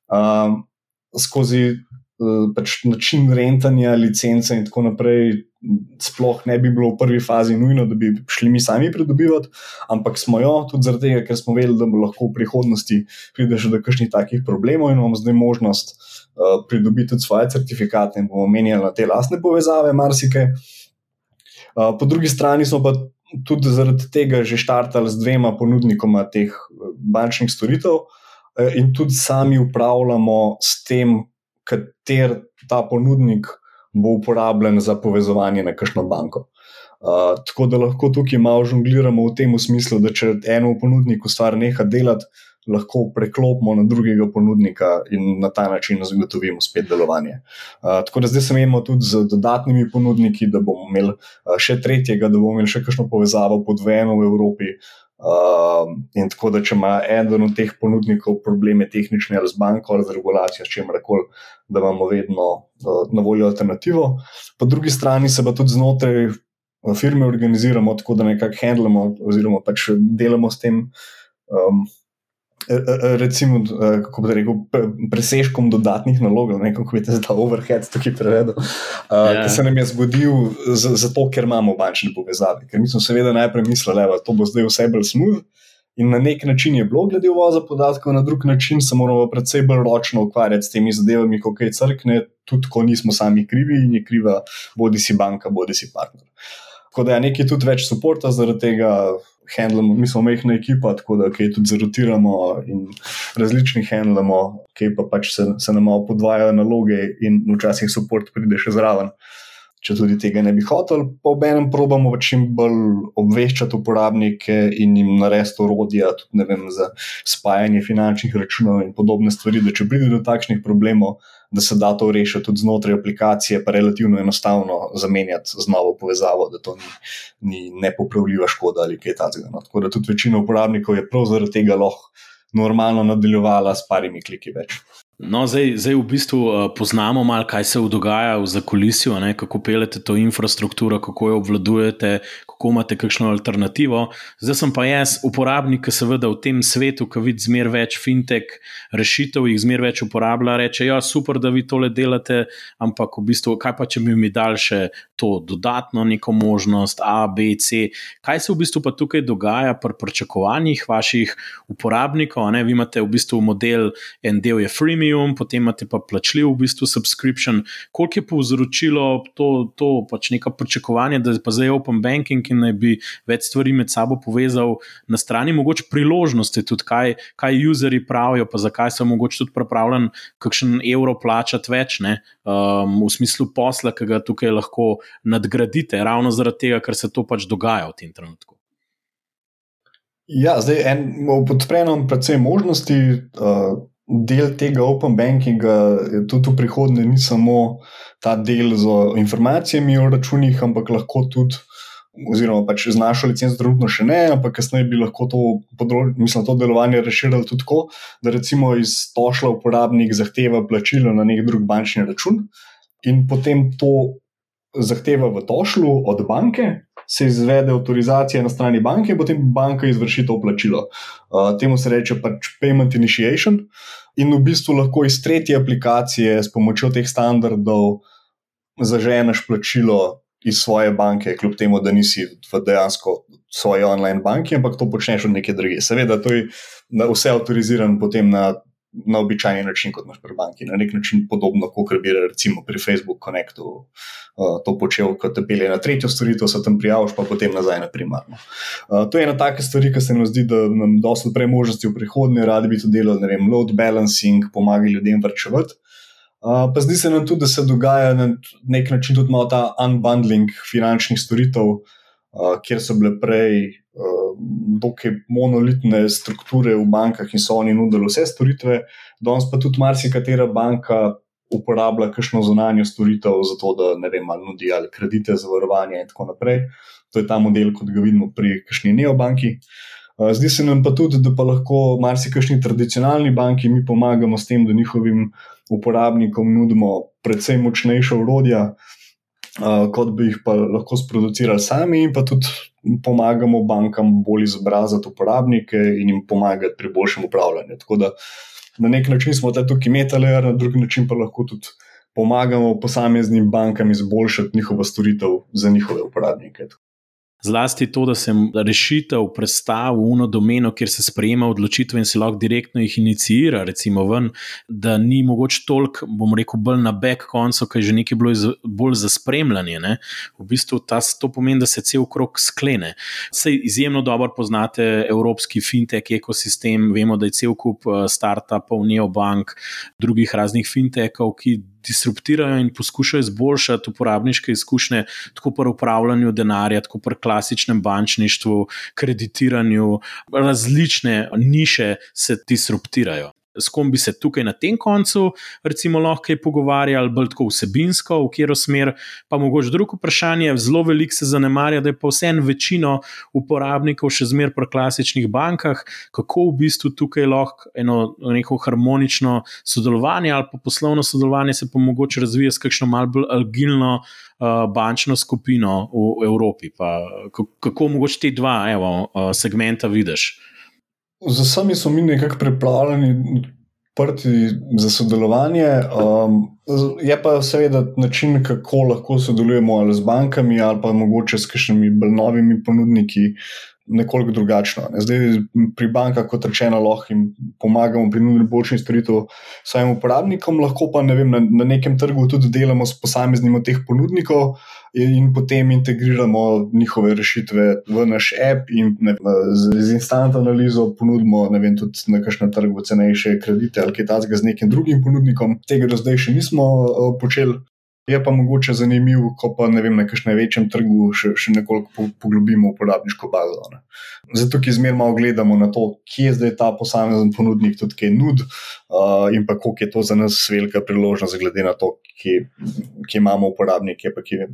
Uh, skozi pač način rentanja, licence in tako naprej, sploh ne bi bilo v prvi fazi nujno, da bi šli mi sami pridobivati, ampak smo jo tudi zaradi tega, ker smo vedeli, da bo lahko v prihodnosti pride še do kakšnih takih problemov in imamo zdaj možnost uh, pridobiti tudi svoje certifikate in bomo menjali na te lastne povezave, marsikaj. Uh, po drugi strani smo pa tudi zaradi tega že štartali z dvema ponudnikoma teh bančnih storitev. In tudi sami upravljamo s tem, kater ta ponudnik uh, bo uporabljen za povezovanje na kakšno banko. Uh, tako da lahko tukaj malo žongliramo v tem smislu, da če eno ponudniku stvar neha delati, lahko preklopimo na drugega ponudnika in na ta način zagotovimo spet delovanje. Uh, tako da zdaj se imamo tudi z dodatnimi ponudniki, da bomo imeli uh, še tretjega, da bomo imeli še kakšno povezavo podvojeno v Evropi. Uh, in tako da, če ima eden od teh ponudnikov probleme tehnične ali z banko ali z regulacijo, s čim koli, da imamo vedno uh, na voljo alternativo. Po drugi strani se pa tudi znotraj uh, firme organiziramo tako, da nekako handlamo oziroma pač delamo s tem um, recimo, kako bi rekel, presežkom dodatnih nalog, ne kako bi te zdaj overhead tukaj prevedel, yeah. Ja. ki se nam je zgodil zato, ker imamo bančne povezave. Ker mi smo seveda najprej mislili, da to bo zdaj vse bolj smooth. In na nek način je bilo glede uvoza podatkov, na drug način se moramo predvsej bolj ročno ukvarjati s temi zadevami, kot je crkne, tudi ko nismo sami krivi in je kriva bodi si banka, bodi si partner. Tako da je nekaj tudi več podpora zaradi tega, handlamo, mi smo mehna ekipa, tako da kaj tudi zarotiramo in različni handlamo, kaj pa pač se, se nam malo podvajajo naloge in včasih podpor pride še zraven. Če tudi tega ne bi hotel, pa ob enem probamo čim bolj obveščati uporabnike in jim narediti orodja, tudi vem, za spajanje finančnih računov in podobne stvari, da če pride do takšnih problemov, da se da to rešiti tudi znotraj aplikacije, pa relativno enostavno zamenjati z novo povezavo, da to ni, ni nepopravljiva škoda ali kaj takega. No. Tako da tudi večina uporabnikov je prav zaradi tega lahko normalno nadaljevala s parimi kliki več. No, zdaj, zdaj v bistvu uh, poznamo malo, kaj se dogaja v zakolisju, kako pelete to infrastrukturo, kako jo obvladujete, kako imate kakšno alternativo. Zdaj sem pa jaz, uporabnik, ki seveda v tem svetu, ki vidi zmer več fintech rešitev, jih zmer več uporablja, reče: Ja, super, da vi tole delate, ampak v bistvu, kaj pa če bi mi dal še to dodatno neko možnost, A, B, C. Kaj se v bistvu pa tukaj dogaja pri pričakovanjih vaših uporabnikov? Vi imate v bistvu model, en del je freemium potem imate pa plačljiv, v bistvu, subscription. Koliko je povzročilo to, to pač neko pričakovanje, da je pa zdaj open banking in naj bi več stvari med sabo povezal na strani, mogoče priložnosti, tudi kaj, kaj useri pravijo, pa zakaj so mogoče tudi pripravljen kakšen evro plačati več, ne, um, v smislu posla, ki ga tukaj lahko nadgradite, ravno zaradi tega, ker se to pač dogaja v tem trenutku. Ja, zdaj en, podpremo predvsem možnosti. Uh, del tega open bankinga, tudi v prihodnje, ni samo ta del z informacijami o računih, ampak lahko tudi, oziroma pač z našo licenco, trenutno še ne, ampak kasneje bi lahko to, mislim, to delovanje razširili tudi tako, da recimo iz tošla uporabnik zahteva plačilo na nek drug bančni račun in potem to zahteva v tošlu od banke. Se izvede avtorizacija na strani banke, in potem banka izvrši to plačilo. Uh, temu se reče pač payment initiation. In v bistvu lahko iz tretje aplikacije s pomočjo teh standardov zaženeš plačilo iz svoje banke, kljub temu, da nisi v dejansko svoji online banki, ampak to počneš od neke druge. Seveda, to je vse avtorizirano potem na na običajni način, kot imaš pri banki, na nek način podobno, kot bi recimo pri Facebook Connectu uh, to počel, kot te pelje na tretjo storitev, se tam prijaviš, pa potem nazaj na primarno. Uh, to je ena taka stvar, ki se nam zdi, da nam dosta odpre možnosti v prihodnje, radi bi to delali, ne vem, load balancing, pomagali ljudem vrčevati. Uh, pa zdi se nam tudi, da se dogaja na nek način tudi malo ta unbundling finančnih storitev, uh, kjer so bile prej dokaj monolitne strukture v bankah in so oni nudili vse storitve, danes pa tudi marsikatera banka uporablja kakšno zunanjo storitev za to, da ne vem, ali nudi ali kredite, zavarovanje in tako naprej. To je ta model, kot ga vidimo pri kakšni neobanki. Zdi se nam pa tudi, da pa lahko marsikšni tradicionalni banki mi pomagamo s tem, da njihovim uporabnikom nudimo predvsem močnejša urodja, kot bi jih pa lahko sproducirali sami, in pa tudi pomagamo bankam bolj izobraziti uporabnike in jim pomagati pri boljšem upravljanju. Tako da na nek način smo tukaj metali, na drugi način pa lahko tudi pomagamo posameznim bankam izboljšati njihovo storitev za njihove uporabnike. Zlasti to, da se rešitev predstavi v eno domeno, kjer se sprejema odločitve in se lahko direktno jih inicira, recimo ven, da ni mogoče toliko, bom rekel, bolj na back koncu, kaj že nekaj bilo iz, bolj za spremljanje. Ne? V bistvu ta, to pomeni, da se cel krok sklene. Sej izjemno dobro poznate evropski fintech ekosistem, vemo, da je cel kup eh, startupov, neobank, drugih raznih fintechov, ki disruptirajo in poskušajo izboljšati uporabniške izkušnje, tako pri upravljanju denarja, tako pri klasičnem bančništvu, kreditiranju, različne niše se disruptirajo s kom bi se tukaj na tem koncu, recimo, lahko pogovarjali, bolj tako vsebinsko, v katero smer. Pa mogoče drugo vprašanje, zelo veliko se zanemarja, da je pa vseeno večino uporabnikov še zmeraj pri klasičnih bankah, kako v bistvu tukaj lahko eno neko harmonično sodelovanje ali pa poslovno sodelovanje se pa mogoče razvija s kakšno malce bolj agilno. Uh, bančno skupino v Evropi. Pa, kako mogoče ti dva evo, uh, segmenta vidiš? Za sami smo mi nekako pripravljeni. Za sodelovanje. Um, je pa seveda način, kako lahko sodelujemo ali z bankami, ali pa mogoče s kakšnimi novimi ponudniki, nekoliko drugačno. Ne. Zdaj, pri bankah, kot rečeno, lahko jim pomagamo pri nudi boljših storitev svojim uporabnikom, lahko pa ne vem, na, na nekem trgu tudi delamo s posameznim od teh ponudnikov in, in potem integriramo njihove rešitve v naš app in ne, z, z instant analizo ponudimo vem, tudi na kakšnem trgu cenejše kredite ali kaj takega z nekim drugim ponudnikom. Tega do zdaj še nismo uh, počeli. Je pa mogoče zanimivo, ko pa ne vem, na kakšnem večjem trgu še, še nekoliko poglobimo uporabniško bazo. Ne. Zato, ki zmeraj malo gledamo na to, kje je zdaj ta posamezen ponudnik, tudi kaj nud, uh, in pa koliko je to za nas velika priložnost, glede na to, kje, imamo uporabnike, pa, kje,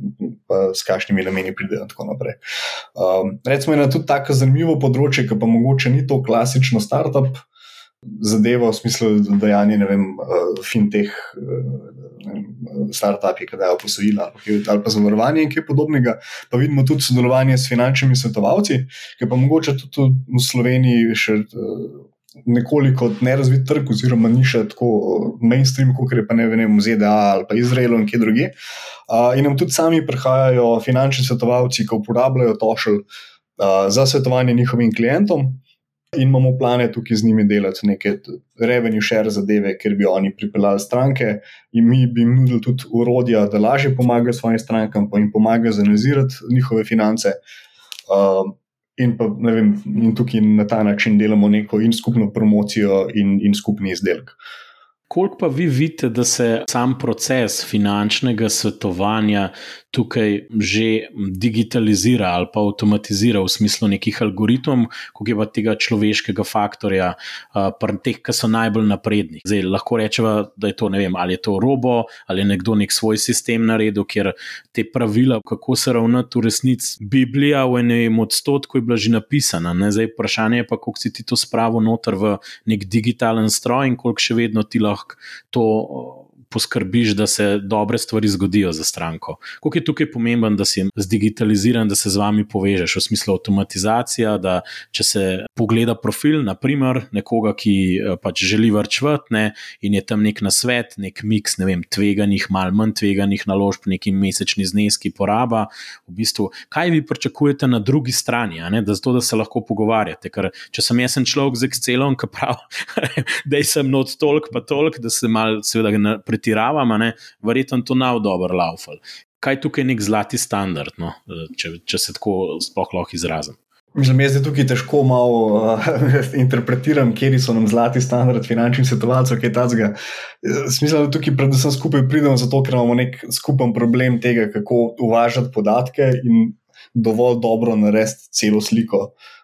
pa s kakšnimi nameni pridejo in tako naprej. Um, recimo, je tudi tako zanimivo področje, ki pa mogoče ni to klasično startup zadeva v smislu dejanja, ne vem, uh, fintech, uh, startupi, ki dajo posojila ali pa zavarovanje in kaj podobnega. Pa vidimo tudi sodelovanje s finančnimi svetovalci, ki pa mogoče tudi v Sloveniji še. Uh, Nekoliko nerazvit trg, oziroma ni še tako mainstream, kot je pa ne vem, v ZDA ali pa Izraelu in kje druge. Uh, in nam tudi sami prihajajo finančni svetovalci, ki uporabljajo tošelj uh, za svetovanje njihovim klientom, in imamo plane tukaj z njimi delati neke revenue share zadeve, ker bi oni pripeljali stranke in mi bi jim nudili tudi urodja, da lažje pomagajo svojim strankam, pa jim pomagajo zanalizirati njihove finance. Uh, in, pa, vem, in tukaj na ta način delamo neko in skupno promocijo, in, in skupni izdelek. Koliko pa vi vidite, da se sam proces finančnega svetovanja tukaj že digitalizira ali pa avtomatizira v smislu nekih algoritmov, kot je pa tega človeškega faktorja, pri teh, ki so najbolj napredni. Zdaj lahko rečemo, da je to, ne vem, ali je to robo, ali je nekdo nek svoj sistem naredil, ker te pravila, kako se ravnati v resnici, Biblija v enem odstotku je bila že napisana. Ne? Zdaj vprašanje je pa, koliko si ti to spravo noter v nek digitalen stroj in koliko še vedno ti lahko to poskrbiš, da se dobre stvari zgodijo za stranko. Kako je tukaj pomemben, da si zdigitaliziran, da se z vami povežeš v smislu avtomatizacija, da če se pogleda profil, naprimer nekoga, ki eh, pač želi vrčvati in je tam nek nasvet, nek miks, ne vem, tveganih, mal manj tveganih naložb, neki mesečni zneski poraba. V bistvu, kaj vi pričakujete na drugi strani, da, zato, da se lahko pogovarjate? Ker če sem jaz človek z Excelom, ki pravi, da sem not tolk, pa tolk, da se mal seveda pretiravam, verjetno to nav dobro laufal. Kaj je tukaj nek zlati standard, no? če, če se tako sploh lahko izrazim? Mislim, jaz tukaj težko malo uh, interpretiram, kje so nam zlati standard finančnih svetovalcev, kaj tazga. Smisel, da tukaj predvsem skupaj pridemo zato, ker imamo nek skupen problem tega, kako uvažati podatke in dovolj dobro narediti celo sliko. Uh,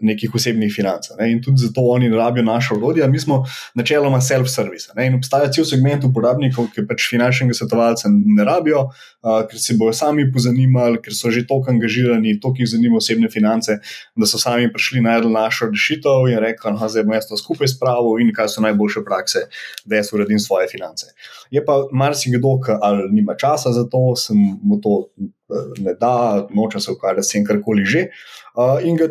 nekih osebnih financ. Ne? In tudi zato oni rabijo naše orodje. Mi smo načeloma self-service. In obstaja cel segment uporabnikov, ki pač finančnega svetovalca ne rabijo, uh, ker se bojo sami pozanimali, ker so že toliko angažirani, toliko jih zanima osebne finance, da so sami prišli na našo rešitev in rekli: da zdaj bom jaz to skupaj spravil in kaj so najboljše prakse, da jaz uredim svoje finance. Je pa marsikdo, ki ali nima časa za to, se mu to. Eh, ne da, noče se ukvarjati s tem, karkoli že. Uh, in ga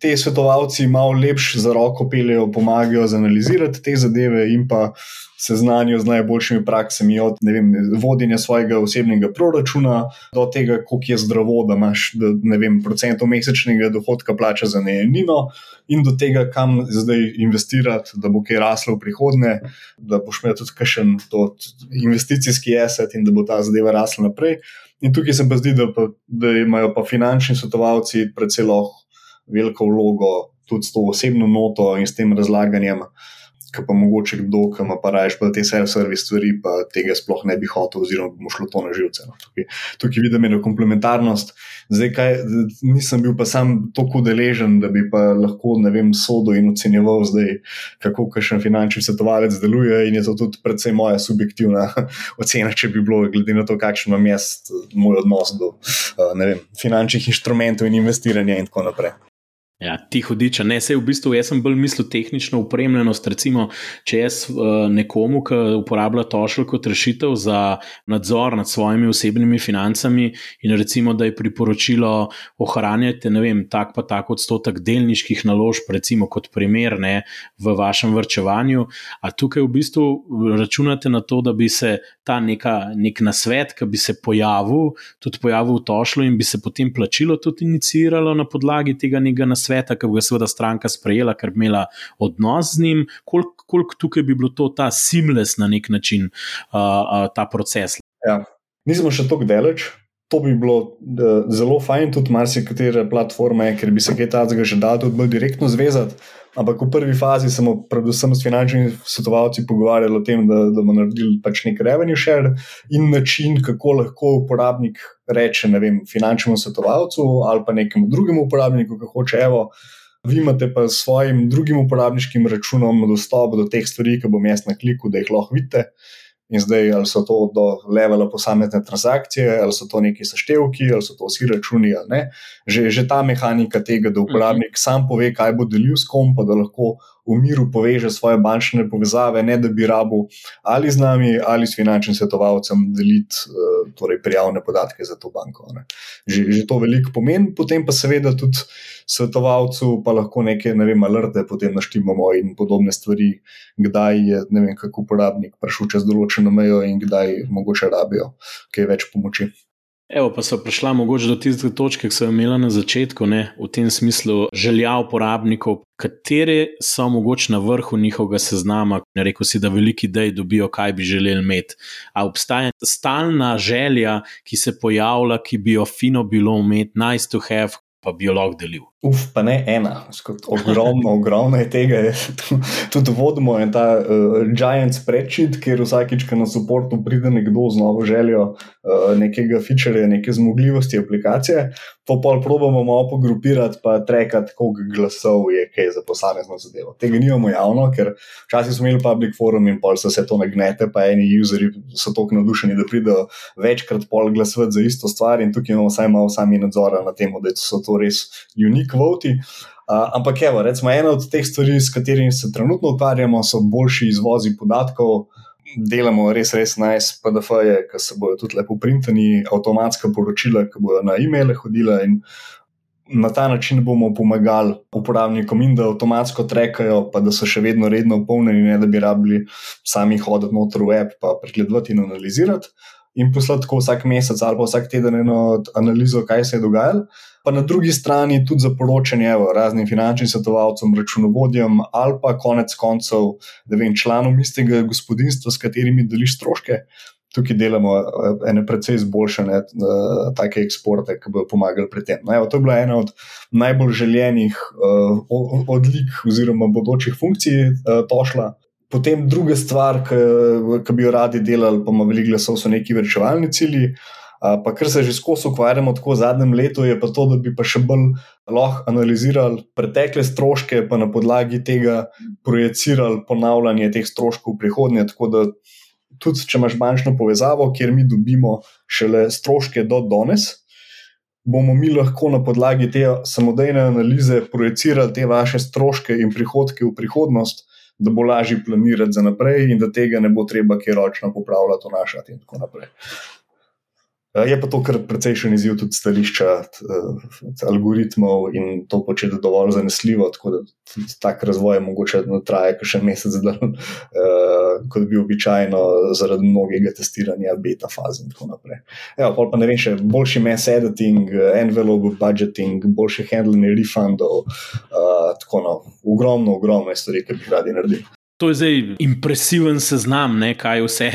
te svetovalci malo lepše za roko peljejo, pomagajo zanalizirati te zadeve in pa se znanijo z najboljšimi praksami, od vem, vodenja svojega osebnega proračuna do tega, koliko je zdravo, da imaš procentov mesečnega dohodka plača za najemnino, in do tega, kam zdaj investirati, da bo kaj raslo v prihodnje, da boš imel tudi kakšen investicijski asset in da bo ta zadeva rasla naprej. In tukaj se pa zdi, da, pa, da imajo pa finančni svetovalci predvsej lahko veliko vlogo tudi s to osebno noto in s tem razlaganjem, ki pa mogoče kdo, ki ima pa rajš pa te self-service stvari, pa tega sploh ne bi hotel, oziroma bi mu šlo to na živce. No. Tukaj, tukaj vidim eno komplementarnost. Zdaj, kaj, nisem bil pa sam tako deležen, da bi pa lahko, ne vem, sodo in ocenjeval zdaj, kako kakšen finančni svetovalec deluje in je to tudi predvsem moja subjektivna ocena, če bi bilo, glede na to, kakšen imam jaz moj odnos do vem, finančnih inštrumentov in investiranja in tako naprej. Ja, ti hodiča, ne se v bistvu, jaz sem bolj mislil tehnično upremljenost. Recimo, če jaz uh, nekomu, ki uporablja tošl kot rešitev za nadzor nad svojimi osebnimi financami, in recimo, da je priporočilo ohranjati, ne vem, tak pa tako odstotek delniških naložb, recimo kot primer ne, v vašem vrčevanju. A tukaj v bistvu računate na to, da bi se ta neka, nek nasvet, ki bi se pojavil, tudi pojavil v tošlu in bi se potem plačilo tudi iniciralo na podlagi tega nekega nasveta sveta, ki bi ga seveda stranka sprejela, ker bi imela odnos z njim, koliko kolik tukaj bi bilo to ta simles na nek način, uh, uh, ta proces. Ja, nismo še tako daleč. To bi bilo uh, zelo fajn, tudi marsikatere platforme, ker bi se kaj takega že dal tudi bolj direktno zvezati. Ampak v prvi fazi smo, predvsem s finančnimi svetovalci, pogovarjali o tem, da, da bomo naredili pač nek revenue share in način, kako lahko uporabnik reče vem, finančnemu svetovalcu ali pa nekemu drugemu uporabniku, ki hoče, evo, vi imate pa s svojim drugim uporabniškim računom dostop do teh stvari, ki bom jaz na kliku, da jih lahko vidite. In zdaj, ali so to do levela posamezne transakcije, ali so to neki seštevki, ali so to vsi računi, ali ne. Že, že ta mehanika tega, da uporabnik mhm. sam pove, kaj bo delil s kom, pa da lahko v miru poveže svoje bančne povezave, ne da bi rabu ali z nami ali s finančnim svetovalcem deliti uh, torej prijavne podatke za to banko. Že, že to veliko pomeni, potem pa seveda tudi svetovalcu pa lahko neke, ne vem, alerte potem naštimamo in podobne stvari, kdaj je, ne vem, kako uporabnik prišel čez določeno mejo in kdaj mogoče rabijo kaj več pomoči. Evo, pa so prišla mogoče do tiste točke, ki so jo imela na začetku, ne, v tem smislu želja uporabnikov, katere so mogoče na vrhu njihovega seznama. Ne rekel si, da veliki dej dobijo, kaj bi želeli imeti. A obstaja stalna želja, ki se pojavlja, ki bi jo fino bilo imeti, nice to have, pa bi jo lahko delil. Uf, pa ne ena, ogromno, ogromno je tega. Tudi vodimo in ta uh, giant spreadsheet, kjer vsakič, ko na podporu pride nekdo z novo željo uh, nekega featurea, neke zmogljivosti aplikacije, pa probujemo malo pogrupirati, pa trekati, koliko glasov je kaj za posamezno zadevo. Tega nimamo javno, ker včasih smo imeli public forum in pol se vse to nagnete, pa eni useri so tako navdušeni, da pridejo večkrat pol glasovati za isto stvar in tukaj imamo vsaj malo sami nadzora na tem, da so to res unique kvoti. Uh, ampak, evo, recimo, ena od teh stvari, s katerimi se trenutno ukvarjamo, so boljši izvozi podatkov. Delamo res, res nice PDF-je, ki se bodo tudi lepo printani, avtomatska poročila, ki bodo na e-maile hodila. Na ta način bomo pomagali uporabnikom, in da avtomatsko trekajo, pa da so še vedno redno polnjeni, ne da bi rabili sami hoditi noter v app, pa pregledati in analizirati. In poslati tako vsak mesec ali vsak teden eno analizo, kaj se je dogajalo pa na drugi strani tudi za poročanje raznim finančnim svetovalcem, računovodjem ali pa konec koncev, vem, članom istega gospodinstva, s katerimi deliš stroške. Tukaj delamo eh, ene precej izboljšane uh, take eksporte, ki bodo pomagali pri tem. No, evo, to je bila ena od najbolj željenih uh, odlik oziroma bodočih funkcij uh, tošla. Potem druga stvar, ki bi jo radi delali, pa ima veliko glasov, so neki vrčevalni cilji. Pa kar se že skozi ukvarjamo tako v zadnjem letu, je pa to, da bi pa še bolj lahko analizirali pretekle stroške, pa na podlagi tega projicirali ponavljanje teh stroškov v prihodnje. Tako da tudi, če imaš bančno povezavo, kjer mi dobimo šele stroške do danes, bomo mi lahko na podlagi te samodejne analize projicirali te vaše stroške in prihodke v prihodnost. Da bo lažje planirati za naprej, in da tega ne bo treba, ki ročno popravljati, vnašati, in tako naprej. Eh, je pa to kar precejšen izziv tudi stališča uh, algoritmov in to početi dovolj zanesljivo, tako da tak razvoj mogoče traja še mesec, da, uh, kot bi običajno zaradi mnogega testiranja, beta faze in tako naprej. Evo, pa ne vem, še boljši mass editing, envelope budgeting, boljše handling refundov, uh, tako no, ogromno, ogromno stvari, ki bi radi naredili. To je zdaj impresiven seznam, ne, kaj vse,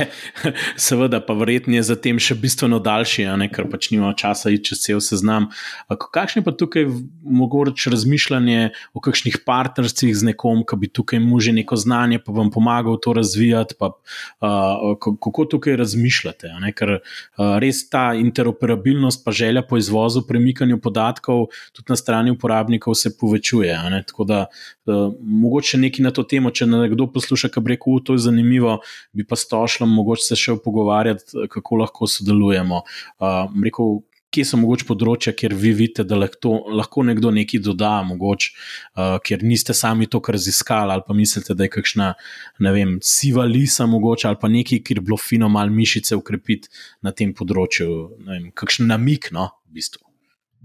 seveda, pa verjetno je zatem še bistveno daljši, ne, ker pač nima časa iti čez cel seznam. Kakšno je pa tukaj mogoče razmišljanje o kakšnih partnerstvih z nekom, ki bi tukaj mu že neko znanje, pa vam pomagal to razvijati? Pa, uh, kako tukaj razmišljate? Ne, ker uh, res ta interoperabilnost, pa želja po izvozu, premikanju podatkov, tudi na strani uporabnikov se povečuje. Ne, tako da uh, mogoče nekaj na to temo, če nekdo posluša, kaj reko, to je zanimivo, bi pa s tošlom mogoče se še pogovarjati, kako lahko sodelujemo. Uh, rekel, kje so mogoče področja, kjer vi vidite, da lahko, lahko nekdo nekaj doda, mogoče, uh, ker niste sami to raziskali, ali pa mislite, da je kakšna, vem, siva lisa, mogoče, ali pa nekaj, kjer bi bilo fino malo mišice ukrepiti na tem področju, vem, kakšen namik, no, v bistvu.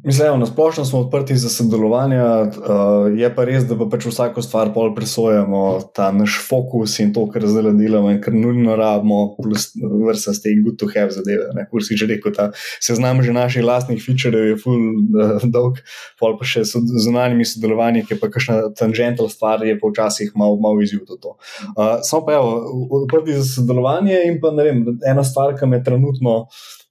Mislim, na splošno smo odprti za sodelovanje, uh, je pa res, da pa pač vsako stvar bolj presojamo, ta naš fokus in to, kar zdaj delamo in kar nujno rabimo, plus vrsta ste in good to have zadeve. Kur si že rekel, ta seznam že naših lastnih featurev je full uh, dolg, pol pa še z zunanjimi sodelovanji, ki pa kakšna tangental stvar je pa včasih malo mal izjiv do to. Uh, samo pa evo, odprti za sodelovanje in pa ne vem, ena stvar, ki me trenutno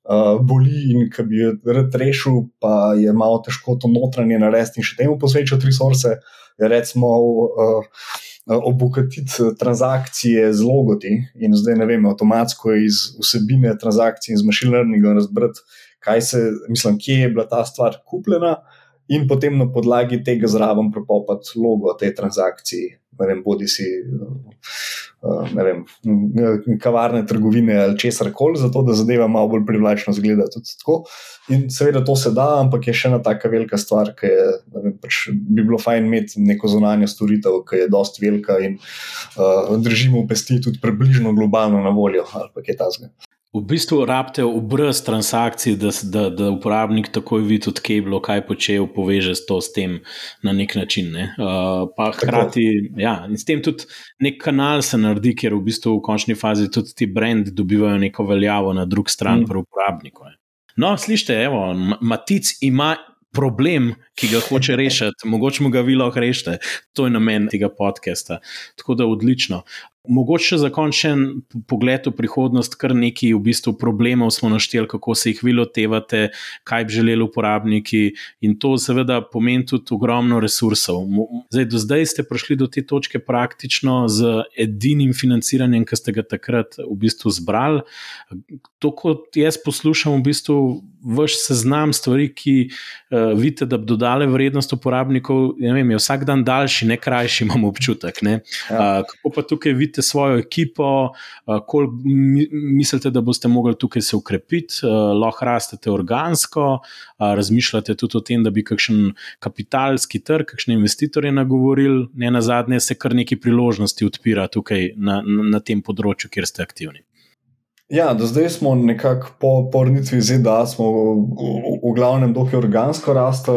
uh, boli in ki bi jo rad rešil, pa je malo težko to notranje narediti in še temu posvečati resurse, recimo. Uh, Obukatiti transakcije z logoti, in zdaj ne vem, avtomatsko iz vsebine transakcij in z machine learningom razbrati, kaj se, mislim, kje je bila ta stvar kupljena, in potem na podlagi tega zraven propopati logo te transakcije. Ne vem, bodi si Eh, ne vem, kavarne, trgovine ali česar koli, zato da zadeva malo bolj privlačno zgleda. In seveda to se da, ampak je še ena tako velika stvar, ki je, vem, pač bi bilo fajn imeti neko zunanjo storitev, ki je dost velika in uh, držimo pesti tudi približno globalno na voljo ali kaj tasga. V bistvu rabite obraz transakcij, da, da, da uporabnik takoj vidi, od kje je bilo, kaj počel, poveže to s tem na nek način. Ne? Uh, pa hkrati, ja, in s tem tudi nek kanal se naredi, ker v bistvu v končni fazi tudi ti brendi dobivajo neko veljavo na drugi strani, mm. pri uporabniku. No, slište, evo, Matic ima problem, ki ga hoče rešiti, mogoče mu ga vi lahko rešite. To je namen tega podcasta. Tako da odlično. Mogoče za končen pogled v prihodnost, kar nekaj v bistvu problemov smo našteli, kako se jih vi lotevate, kaj bi želeli uporabniki, in to seveda pomeni tudi ogromno resursov. Zdaj, do zdaj ste prišli do te točke praktično z edinim financiranjem, ki ste ga takrat v bistvu zbrali. To, kot jaz poslušam, v bistvu vaš seznam stvari, ki uh, vidite, da bi dodale vrednost uporabnikov, vem, je vsak dan daljši, ne krajši, imam občutek. Ja. Uh, kako pa tukaj vidite? Razvijate svojo ekipo, koliko mislite, da boste mogli tukaj se ukrepiti, lahko rastete organsko, razmišljate tudi o tem, da bi kakšen kapitalski trg, kakšne investitorje nagovorili, ne na zadnje se kar neki priložnosti odpira tukaj na, na, na tem področju, kjer ste aktivni. Ja, do zdaj smo nekako po pornici ZDA, smo v, v, v glavnem dokaj organsko rastli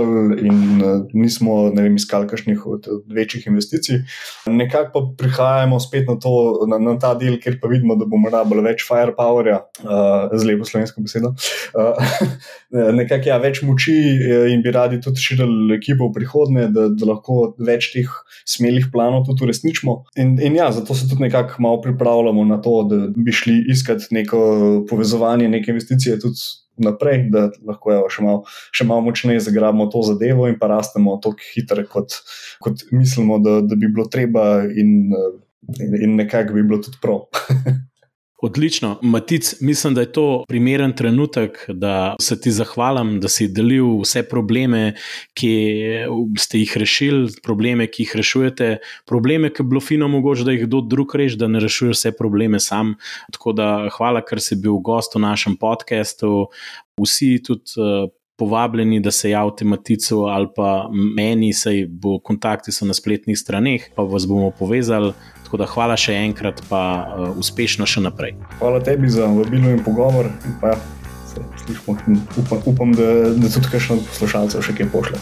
in uh, nismo vem, iskali kakšnih večjih investicij. Nekako pa prihajamo spet na, to, na, na ta del, kjer pa vidimo, da bomo rabili več firepowerja, uh, z lepo slovensko besedo. Uh, nekako ja, več moči in bi radi tudi širili ekipo v prihodnje, da, da lahko več teh smelih planov tudi uresničimo. In, in ja, zato se tudi nekako malo pripravljamo na to, da bi šli iskati neko povezovanje, neke investicije tudi naprej, da lahko jo še malo, še malo močneje zagrabimo to zadevo in pa rastemo tako hitro, kot, kot mislimo, da, da bi bilo treba, in, in nekako bi bilo tudi prav. Odlično. Matic, mislim, da je to primeren trenutek, da se ti zahvalim, da si delil vse probleme, ki ste jih rešili, probleme, ki jih rešujete, probleme, ki bi bilo fino mogoče, da jih kdo drug reši, da ne rešuješ vse probleme sam. Tako da hvala, ker si bil gost v našem podkastu. Vsi tudi. Uh, Povabljeni, da se javite Maticu ali pa meni, saj bo kontakti so na spletnih straneh, pa vas bomo povezali. Tako da hvala še enkrat, pa uh, uspešno še naprej. Hvala tebi za vabilo in pogovor. In pa, se, slišmo, upam, upam, da, da tudi kakšno poslušalce še kaj pošle.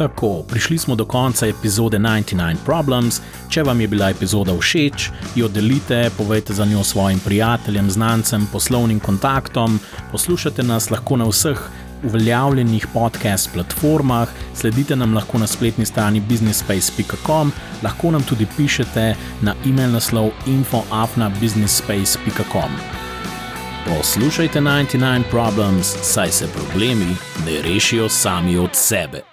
Tako, prišli smo do konca epizode 99 Problems. Če vam je bila epizoda všeč, jo delite, povejte za njo svojim prijateljem, znancem, poslovnim kontaktom. Poslušate nas lahko na vseh uveljavljenih podcast platformah, sledite nam lahko na spletni strani businessspace.com, lahko nam tudi pišete na e-mail naslov infoafna.businessspace.com. Poslušajte 99 Problems, saj se problemi ne rešijo sami od sebe.